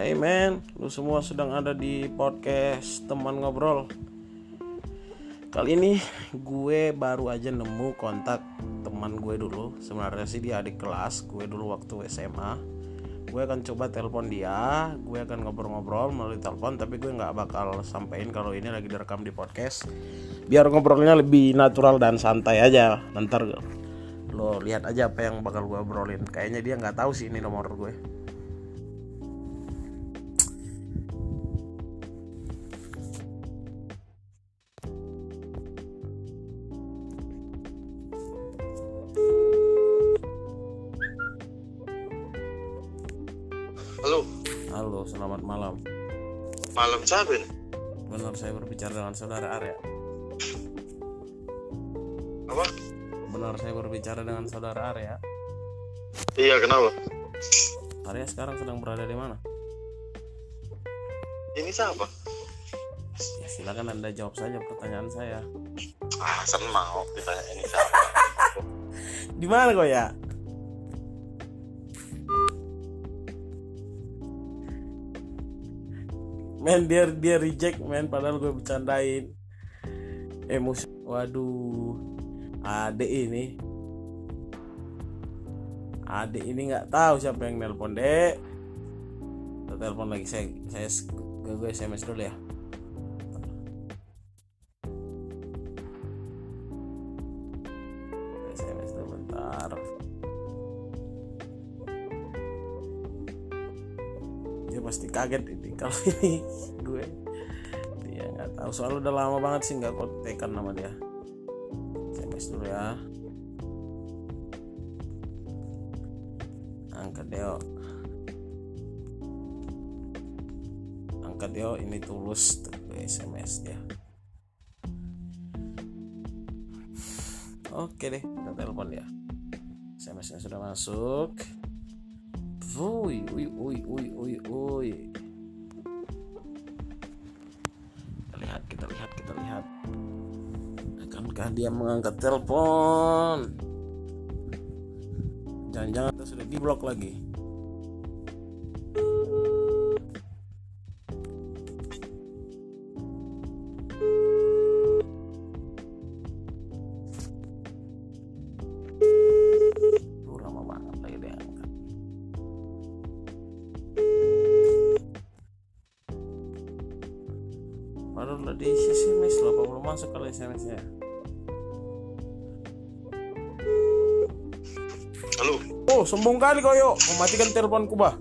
Hey man, lu semua sedang ada di podcast teman ngobrol. Kali ini gue baru aja nemu kontak teman gue dulu. Sebenarnya sih dia adik kelas gue dulu waktu SMA. Gue akan coba telepon dia, gue akan ngobrol-ngobrol melalui telepon, tapi gue nggak bakal sampein kalau ini lagi direkam di podcast. Biar ngobrolnya lebih natural dan santai aja. Ntar lo lihat aja apa yang bakal gue obrolin. Kayaknya dia nggak tahu sih ini nomor gue. Selamat malam. malam nih? Benar saya berbicara dengan saudara Arya. Apa? Benar saya berbicara dengan saudara Arya. Iya, kenapa? Arya sekarang sedang berada di mana? Ini siapa? Ya silakan anda jawab saja pertanyaan saya. Ah, sen mau ditanya ini siapa? Di mana kau ya? Men dia dia reject men padahal gue bercandain. Emosi. Waduh. Adek ini. Adek ini nggak tahu siapa yang nelpon dek. Kita telepon lagi saya saya gue, gue SMS dulu ya. SMS dulu bentar. Dia pasti kaget kalau ini gue. Dia nggak tahu soalnya udah lama banget sih nggak kontekan nama dia. SMS dulu ya. Angkat Deo. Angkat Deo ini tulus tuh SMS dia. Oke deh, kita telepon dia. SMS-nya sudah masuk. Wui, wui, wui, wui, wui, wui. Akankah dia mengangkat telepon? Jangan-jangan kita sudah di blok lagi. Padahal udah di SMS loh, belum masuk kali SMS-nya? Sombong kali kau yuk, mematikan teleponku bah.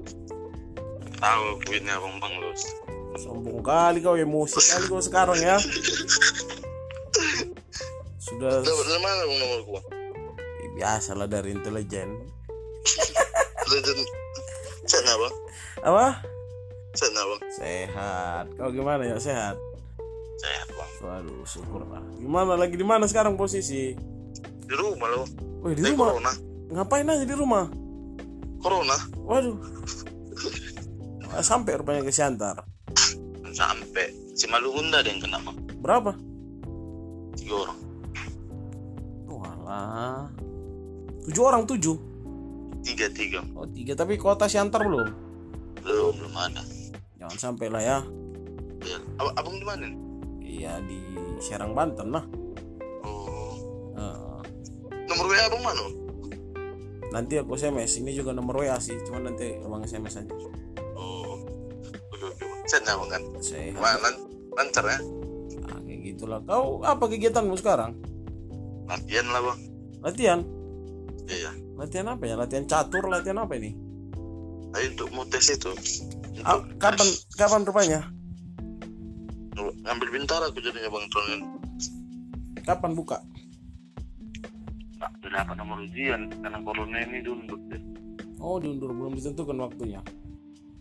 tahu abang bang lu. Sombong kali kau, emosi kali kau sekarang ya. Sudah dari mana bang nomor gua? biasa lah dari intelijen. Legend. Sehat bang? Apa? Sehat bang? Sehat. Kau gimana ya? Sehat. Sehat bang. Waduh, syukurlah. Gimana lagi di mana sekarang posisi? Di rumah lo. Wih, di Di rumah. corona. Ngapain aja di rumah? Corona. Waduh. Sampai rupanya ke Siantar. Sampai si Malugunda ada yang kena bang. Berapa? Tiga orang. Walah. Tujuh orang tujuh. Tiga tiga. Oh tiga tapi kota Siantar belum. Belum belum ada. Jangan sampai lah ya. Ya. Ab- abang di mana? Iya di Serang Banten lah. Oh. Eh, Nomor WA abang mana? Nanti aku SMS. Ini juga nomor WA sih. Cuma nanti abang SMS aja. Oh. Bang kan? Sehat. Wah, lan- lancar ya? Ah, kayak gitulah. Kau apa kegiatanmu sekarang? Latihan lah bang. Latihan. Iya. Latihan apa ya? Latihan catur. Latihan apa ini? Ayo untuk mau tes itu. Ah, Untuk kapan kapan rupanya? ngambil bintara aku jadinya bang tahun ini. Kapan buka? Dapat nomor ujian karena corona ini diundur deh. Oh diundur belum ditentukan waktunya.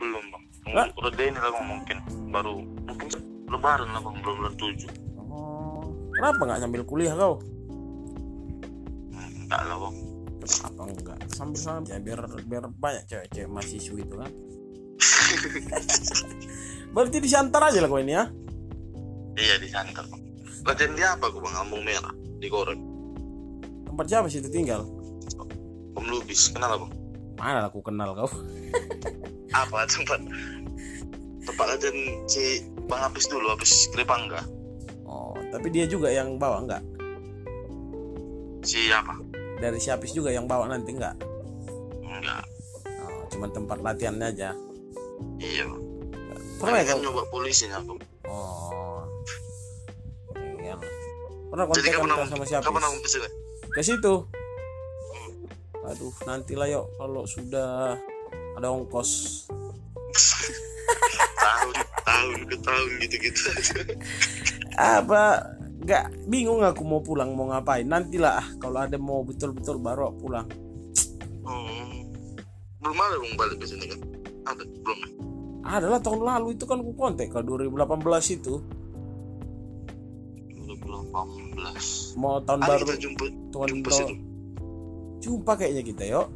Belum bang. Tunggu ini lah bang mungkin baru mungkin lebaran lah bang belum bulan tujuh. Oh, kenapa nggak sambil kuliah kau? Hmm, enggak lah bang. Kenapa enggak? Sambil sambil ya biar biar banyak cewek-cewek mahasiswa itu kan. Berarti di Siantar aja lah kau ini ya? Iya di santer bang. Latihan di apa aku bang? Lambung merah di korek. Tempat siapa sih itu tinggal? Om Lubis kenal bang? Mana aku kenal kau? Apa tempat? tempat latihan si bang habis dulu habis Kripangga. Oh tapi dia juga yang bawa nggak si apa? Dari si Apis juga yang bawa nanti nggak enggak. Oh, cuman tempat latihannya aja. Iya. Pernah kan kau? nyoba polisinya aku oh. Iya. Pernah aku sama si kapan Apis aku ke sini ke situ. Aduh nantilah yuk kalau sudah ada ongkos. Tahun tahun ke tahun gitu gitu apa nggak bingung aku mau pulang mau ngapain. Nantilah ah kalau ada mau betul-betul baru pulang. Oh. belum ada belum balik ke sini kan? Ada belum ya? adalah tahun lalu itu kan aku kontak ke 2018 itu 2018 mau tahun ada baru kita jumpa tahun jumpa situ. Jumpa kayaknya kita yuk.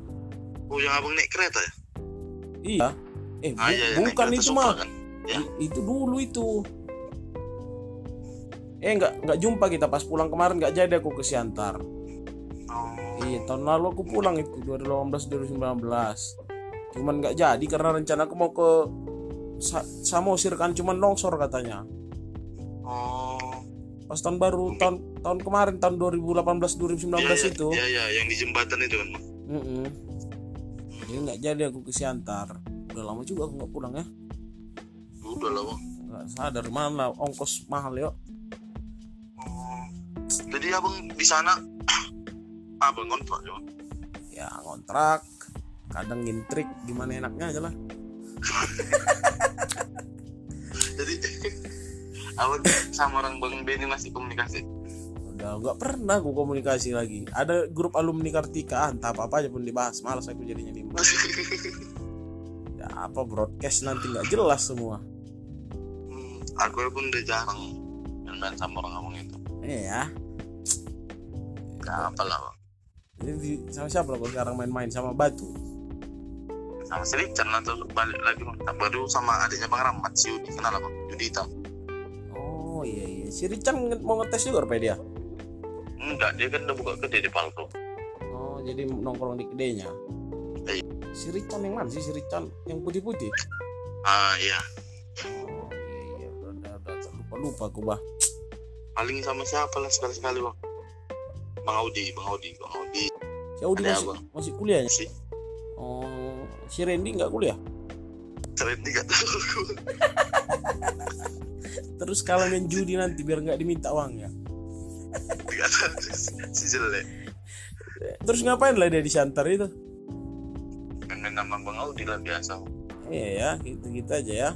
Oh yang abang naik kereta ya? Iya. Eh ah bu- iya, naik bukan itu mah kan? Ya. Itu dulu itu. Eh nggak nggak jumpa kita pas pulang kemarin nggak jadi aku ke Siantar. Oh. iya tahun lalu aku pulang itu 2018 2019 cuman nggak jadi karena rencana aku mau ke Sa Samosir kan cuman longsor katanya. Oh pas tahun baru tahun tahun kemarin tahun 2018 2019 Iya, iya, itu. Iya iya yang di jembatan itu kan Bang. Mm-mm. jadi nggak jadi aku ke Siantar. Udah lama juga aku nggak pulang ya. Udah bang nggak sadar mana ongkos mahal yuk. Oh. jadi abang di sana abang kontrak ya ya ngontrak. Kadang ngintrik gimana enaknya aja lah. Jadi abang sama orang bang Benny masih komunikasi. Udah nggak pernah aku komunikasi lagi. Ada grup alumni Kartika ah, entah apa apa aja pun dibahas malas aku jadinya di ya apa broadcast nanti nggak jelas semua. Hmm, aku pun udah jarang main sama orang abang itu. Iya ya. Apalah bang. Jadi di- sama siapa lo sekarang main-main? Sama Batu? Sama lah terus balik lagi bang? Baru sama adiknya bang Rahmat si Yudi. Kenal bang? Yudi hitam oh iya iya. Si Richard mau ngetes juga rupanya dia? Enggak dia kan udah buka kedai di Palko oh jadi nongkrong di kedainya Iya. si Richard yang mana sih? Si Richard yang putih-putih? Ah iya. Oh iya iya. Udah udah, udah. Lupa lupa aku bah. Paling sama siapa lah sekali sekali bang? Bang Audi bang Audi bang Audi. Si Audi Ada masih, abang. masih kuliahnya? Si oh si Randy nggak kuliah? Sering tiga tahu terus kalau main judi nanti biar nggak diminta uang ya? Si jelek. Terus ngapain lah dia di Shantar itu? Main nama bang Audi lah biasa. Iya ya gitu gitu aja ya.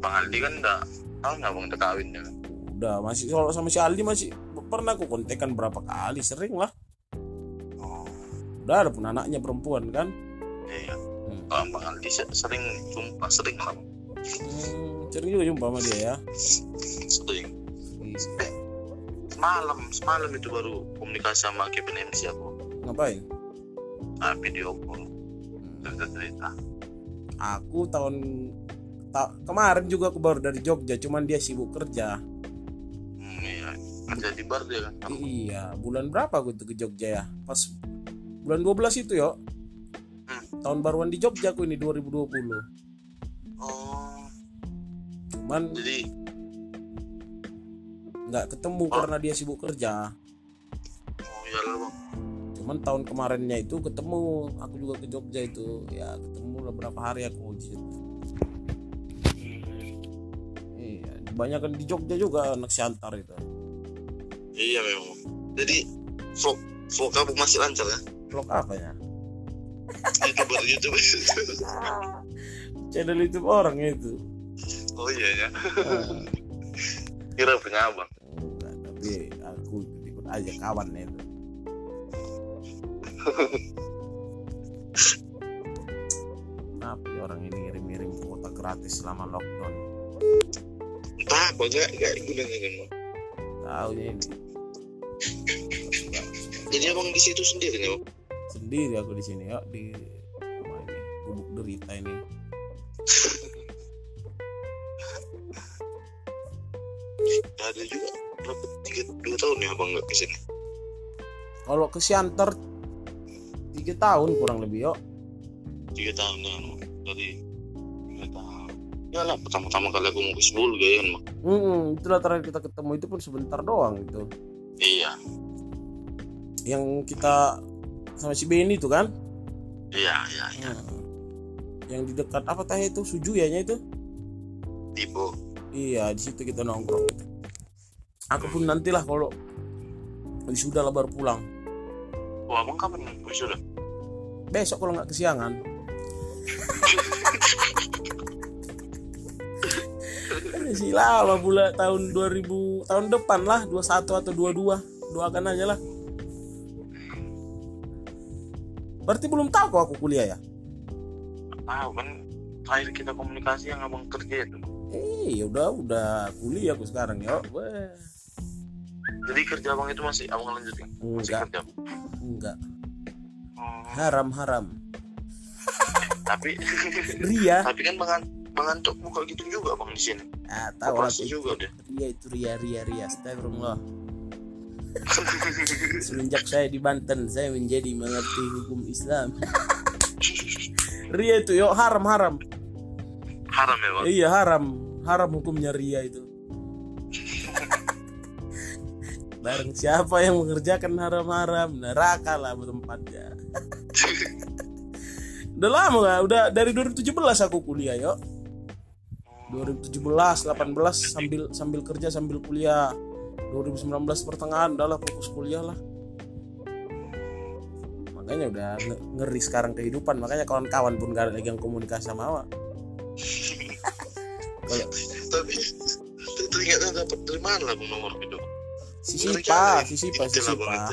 Bang Aldi kan udah tahu nggak bang udah kawin ya? Udah masih kalau sama si Aldi masih pernah aku kontekan berapa kali sering lah. Oh. Udah ada pun anaknya perempuan kan? Iya. Hmm. bang Aldi se- sering jumpa sering lah. Hmm, sering juga jumpa sama dia ya. Sering eh semalam semalam itu baru komunikasi sama Kevin MC aku. Ngapain? Ah, video call. Hmm. cerita cerita. Aku tahun ta- kemarin juga aku baru dari Jogja cuman dia sibuk kerja. Hmm, iya. Kerja di bar dia kan? Iya bulan berapa aku tuh ke Jogja ya? Pas bulan 12 itu yo. Hmm. tahun baruan di Jogja aku ini 2020 oh cuman jadi nggak ketemu karena dia sibuk kerja. Oh ya lah bang. Cuman tahun kemarinnya itu ketemu aku juga ke Jogja itu. Ya ketemu lah berapa hari aku di situ. Iya kebanyakan di Jogja juga anak Siantar itu. Iya memang. Jadi vlog vlog kamu masih lancar ya? Vlog apa ya? Youtuber youtuber. Channel YouTube orang itu oh iya ya. Ah, kira punya abang. Enggak, tapi aku ikut aja kawan itu Kenapa ya orang ini ngirim-ngirim kuota gratis selama lockdown? entah apa enggak enggak gunanya kan Tahu ini jadi abang di situ sendiri nih sendiri aku di sini ya di rumah ini. Gubuk derita ini. Ya abang nggak ke sini Kalau ke Siantar tiga tahun kurang lebih yuk. tiga tahun ya dari tiga tahun. Ya lah pertama-tama kali aku mau ke Sebul kan Bang. Mm-mm, itulah terakhir kita ketemu itu pun sebentar doang gitu. Iya. Yang kita sama si Benny itu kan? Iya iya iya. Hmm. yang di dekat apa teh itu? Sujuyanya itu? Tipe iya di situ kita nongkrong aku pun nantilah kalau sudah lah baru pulang. Oh abang kapan nih sudah besok kalau nggak kesiangan. Masih lama pula tahun 2000 tahun depan lah 21 atau 22 doakan aja lah. Berarti belum tahu kok aku kuliah ya? Tahu kan terakhir kita komunikasi yang abang kerja itu. Eh ya udah udah kuliah aku sekarang ya Wah, jadi kerja abang itu masih abang lanjutin masih Enggak. kerja? Enggak. Oh, haram haram. Tapi ria. Tapi kan bang bang Antok buka gitu juga bang di sini. Ah tahu lah. operasi juga deh ria itu ria ria ria. Astagfirullah. Semenjak saya di Banten saya menjadi mengerti hukum Islam. Ria itu yo haram haram. Haram ya bang? Iya haram. Haram hukumnya ria itu bareng siapa yang mengerjakan haram-haram? Neraka lah tempatnya udah lama gak? udah dari 2017 aku kuliah yo. 2017 18 sambil sambil kerja sambil kuliah. 2019 pertengahan udah lah fokus kuliah lah. Makanya udah nge- ngeri sekarang kehidupan. Makanya kawan-kawan pun gak ada lagi yang komunikasi sama awak. Tapi teringatnya dapat dari mana lah nomor itu si Sipa si Sipa si Sipa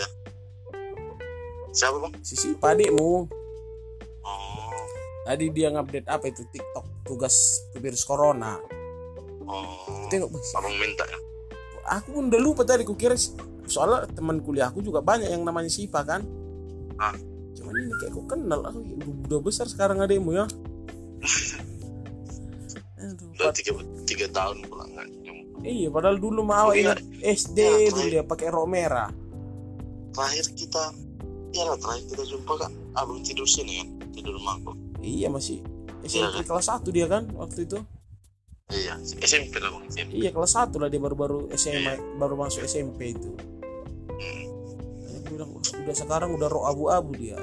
siapa bang si Sipa adikmu oh. Tadi dia ngupdate apa itu? TikTok tugas virus corona. Oh. Tengok Bang, abang minta ya? Aku pun udah lupa tadi kukira soalnya teman kuliahku juga banyak yang namanya Sipa kan? Hah? cuman ini kayak kok kenal aku udah, udah besar sekarang adikmu ya? Aduh, udah tiga tahun pulang kan iya padahal dulu Iya. ingat SD Iya, dulu dia pakai rok merah terakhir kita ya lah terakhir kita jumpa kak abang tidur sini kan tidur rumahku iya masih SMP kelas 1 dia kan waktu itu iya SMP lah bang SMP iya kelas 1 lah dia baru-baru SMA Iya. baru masuk SMP itu Hmm. bilang "Wah, udah sekarang udah rok abu-abu dia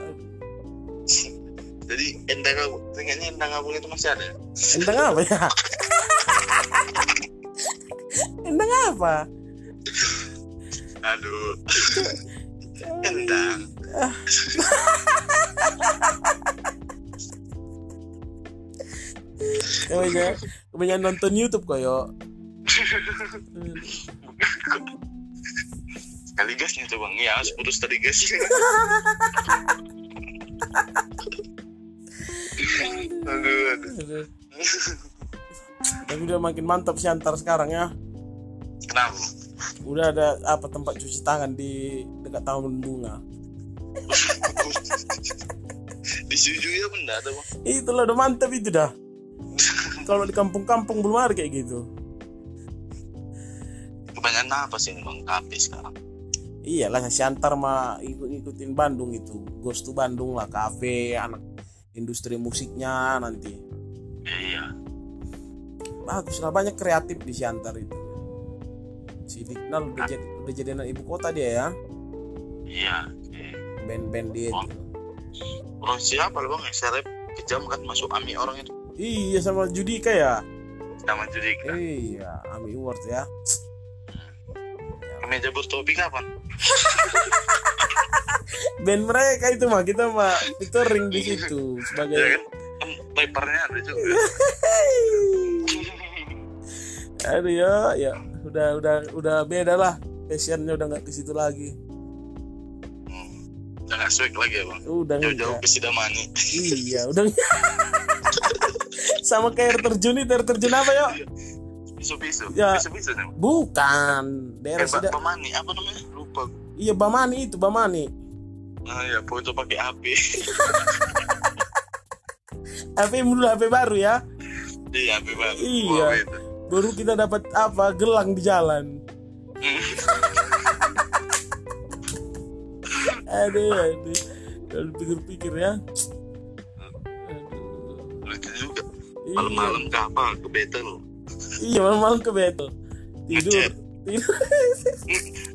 jadi endang abu tengahnya endang abang itu masih ada ya? Endang apa ya? Endang apa? aduh endang Kebanyakan, kebanyakan nonton YouTube kali gasnya tuh bang ya putus tadi gas aduh aduh Aduh. Tapi udah makin mantap sih antar sekarang ya. Udah ada apa tempat cuci tangan di dekat taman bunga. di Suju ya pun nggak ada bang Itulah udah mantap itu dah. Kalau di kampung-kampung belum ada kayak gitu. kebanyakan apa sih bang kafe sekarang Iyalah si antar mah ikut ngikutin Bandung itu. Ghost to Bandung lah kafe anak industri musiknya nanti. iya bagus lah banyak kreatif di Siantar itu si Dignal udah jadi udah jadi anak ibu kota dia ya. Iya iya. band-band dia Oh. itu. Orang siapa lah bang? Yang serep kejam kan masuk Ami orang itu. Iya sama Judika ya? Sama Judika. Iya Ami Award ya. Kemeja bertopi kapan? Band mereka itu mah kita mah itu ring di situ ya sebagai kan? Kan papernya ada juga aduh ya ya. Udah udah udah beda lah. Passionnya udah nggak ke situ lagi. Hmm. udah nggak swag lagi ya bang udah jauh-jauh ke Sidamani. Iya udah sama kayak air terjun itu air terjun apa ya pisu-pisu Ya. pisu-pisu nih bukan. Daerah eh, sudah Pemani apa namanya? Lupa. Iya Bamani itu Bamani. Ah ya foto pakai HP HP dulu HP baru ya. Iya HP bang Iya. Baru kita dapat apa? Gelang di jalan. Aduh aduh. Kalau pikir-pikir ya. Aduh. Lucu juga. Malam-malam ke apa? Ke battle. Iya malam-malam ke battle. Tidur. Ngechat. tidur.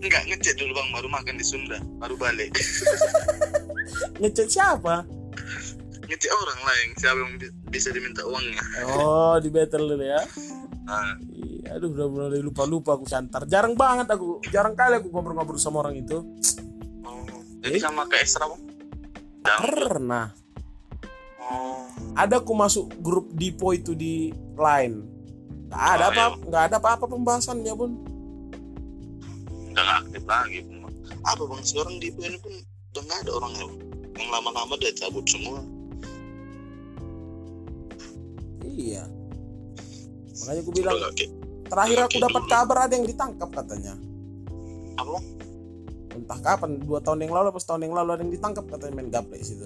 Enggak ngecek dulu bang. Baru makan di Sunda. Baru balik. Ngechat siapa? Ngecek orang lain. Siapa yang bi- bisa diminta uangnya? Oh di battle dulu ya nah, Iya, aduh udah mulai lupa-lupa aku santar. Jarang banget aku jarang kali aku ngobrol-ngobrol sama orang itu. Oh. jadi sama ke Esra bang? Pernah. Oh. Ada aku masuk grup Dipo itu di line. Nggak ada Oh, apa iya. nggak ada apa-apa pembahasannya pun udah nggak aktif lagi apa bang? Sekarang di ini pun udah nggak ada orangnya bang yang lama-lama udah cabut semua. Iya makanya aku bilang kayak- terakhir aku dapat kabar ada yang ditangkap katanya. Apa? Entah kapan dua tahun yang lalu pas tahun yang lalu ada yang ditangkap katanya main gaple situ.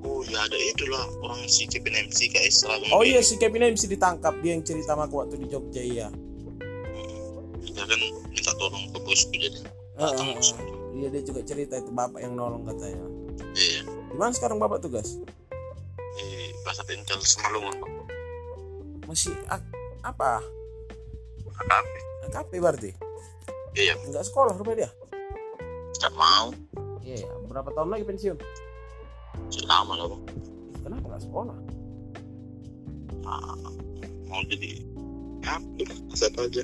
Oh ya ada itulah orang si Kevin MC Bang. oh iya si Kevin MC ditangkap dia yang cerita sama aku waktu di Jogja iya. Dia kan minta tolong ke bosku jadi Heeh, bosku iya dia juga cerita itu bapak yang nolong katanya. Iya. Gimana sekarang bapak tugas pasar Tencel Semalungun masih ak- apa? AKP AKP berarti? Iya. Nggak sekolah rupanya dia? Nggak mau. Iya ya. berapa tahun lagi pensiun? Lama lah bang Ih, kenapa nggak sekolah? Ah, mau jadi ya udah set aja.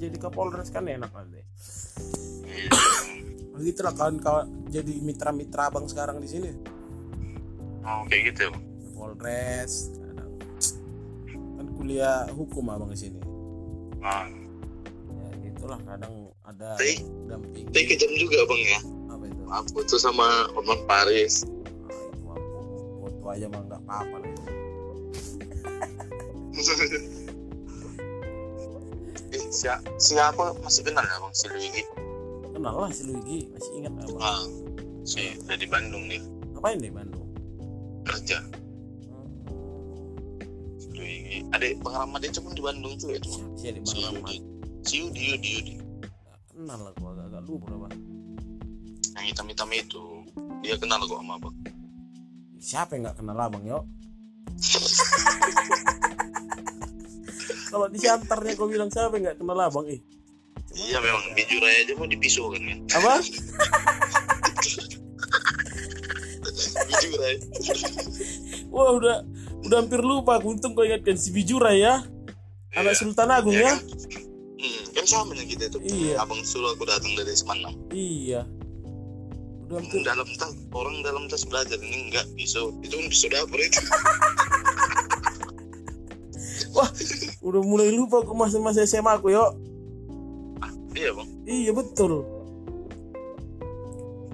Jadi kapolres kan enak nanti iya. Begitulah kawan-kawan jadi mitra-mitra abang sekarang di sini oh kayak gitu. Polres. Kadang kan kuliah hukum abang di sini. Ah. Ya gitulah kadang ada Tapi- dampingi tapi kejam juga bang ya. Apa itu? Aku tuh sama Hotman Paris ah, itu aku. Foto aja mah nggak apa-apa lah itu. Eh, siapa, siapa? Masih kenal ya bang si Luigi? Kenal lah si Luigi masih ingat nggak abang. Ah si udah di Bandung nih. Ngapain di Bandung adik bang Rahmat itu pun di Bandung tuh sih di si Bang Rahmat Yudi si Yudi Yudi Yudi Nggak kenal aku agak-agak lupa lah bang yang hitam-hitam itu dia kenal kok sama abang. Siapa yang nggak kenal abang yuk kalau di santarnya kau bilang siapa yang nggak kenal abang eh iya memang bijur aja mau dipisau kan ya apa bijur aja wah udah udah hampir lupa aku untung kau ingatkan si Bijura ya anak Sultan Agung Iya ya kan? Hmm, kan sama dengan kita tuh. Iya. Abang suruh aku datang dari Semarang. iya udah hampir Dalam tas, orang dalam tas belajar ini enggak pisau. Itu kan pisau dapur itu. udah mulai lupa aku masa-masa SMA aku yuk iya bang. iya betul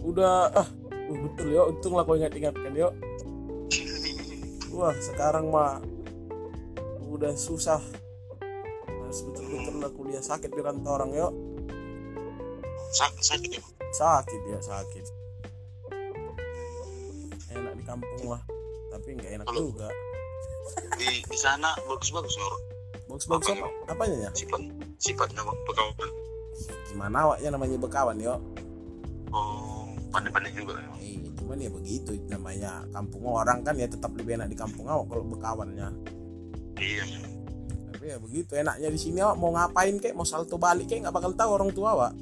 udah ah uh, betul yuk. Untung lah kau ingat-ingatkan yuk. Wah sekarang mah udah susah. Harus betul-betul lah kuliah. Sakit di rantau orang yuk. Sak sakit ya. Sakit ya sakit. Enak di kampung lah tapi nggak enak Kalau- juga. Di di sana bagus-bagus orang. bagus-bagus apa apanya ya? Sifat sifatnya bang pekawan. gimana awaknya namanya bekawan yuk. Oh pandai-pandai juga ya. eh cuman ya begitu namanya. Kampung orang kan ya tetap lebih enak di kampung awak kalau bekawannya. Iya. tapi ya begitu enaknya di sini awak mau ngapain kek? Mau salto balik kek? Nggak bakal tahu orang tua awak.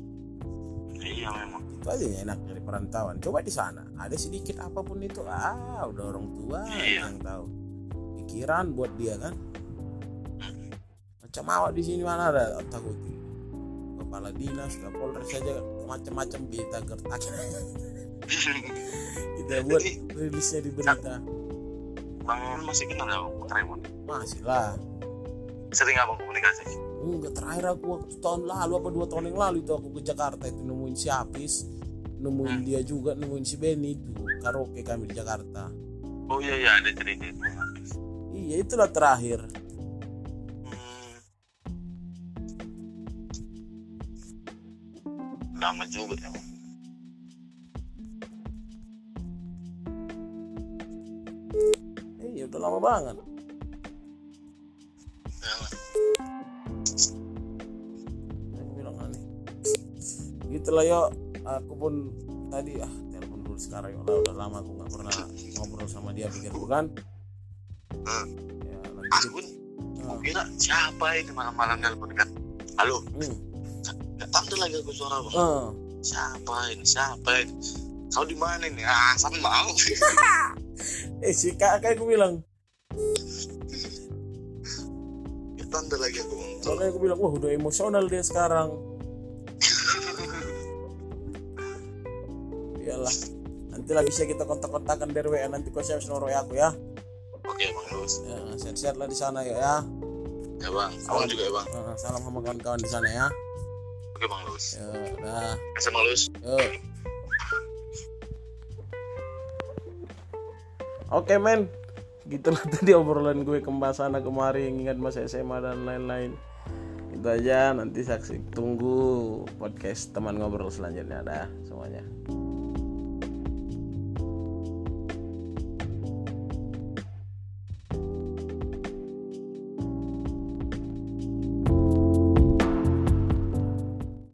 Iya memang. itu aja yang enak dari perantauan. Coba di sana. Ada sedikit apa pun itu ah udah orang tua Iya. yang tahu. Pikiran buat dia kan. Macam awak di sini mana ada takut? Kepala dinas kapolres saja macam-macam kita gertak kita buat Jadi- rilisnya di berita Bang Raymond masih kenal ya bang Raymond. masih lah Sering abang komunikasi. enggak terakhir aku waktu tahun lalu apa dua tahun yang lalu itu aku ke Jakarta itu nemuin si Apis nemuin Hmm. dia juga nemuin si Benny itu karaoke kami di Jakarta Oh iya iya ada cerita itu. iya itulah terakhir Lama juga ya. Iya udah lama banget. Aku bilang aneh. Gitulah yo aku pun tadi ah telepon dulu sekarang. Udah udah lama aku nggak pernah ngobrol sama dia pikir bukan Hmm. ya aku pun Ah, kira siapa ini malam-malam nelpon kan? Halo? Hmm. Tahu lagi aku suara bang. Ah, siapa ini? Siapa ini? Kau di mana ini? Ah sama mau. Eh si kak kayak aku bilang. Tahu lagi aku bang makanya aku bilang wah udah emosional dia sekarang. Iyalah. Nanti lah bisa kita kontak-kontakan dari WA nanti kau siap nomor WA aku ya. Oke bang Lus ya sehat-sehat lah di sana ya ya. Ya bang. Abang juga ya bang. Salam sama kawan-kawan di sana ya oke bang Lus. Ya udah kasih bang Lus. Yuk. Oke men. Gitulah tadi obrolan gue ke Mbak sana kemarin Ingat masa SMA dan lain-lain. Itu aja. Nanti saksi tunggu podcast teman ngobrol selanjutnya. Dah semuanya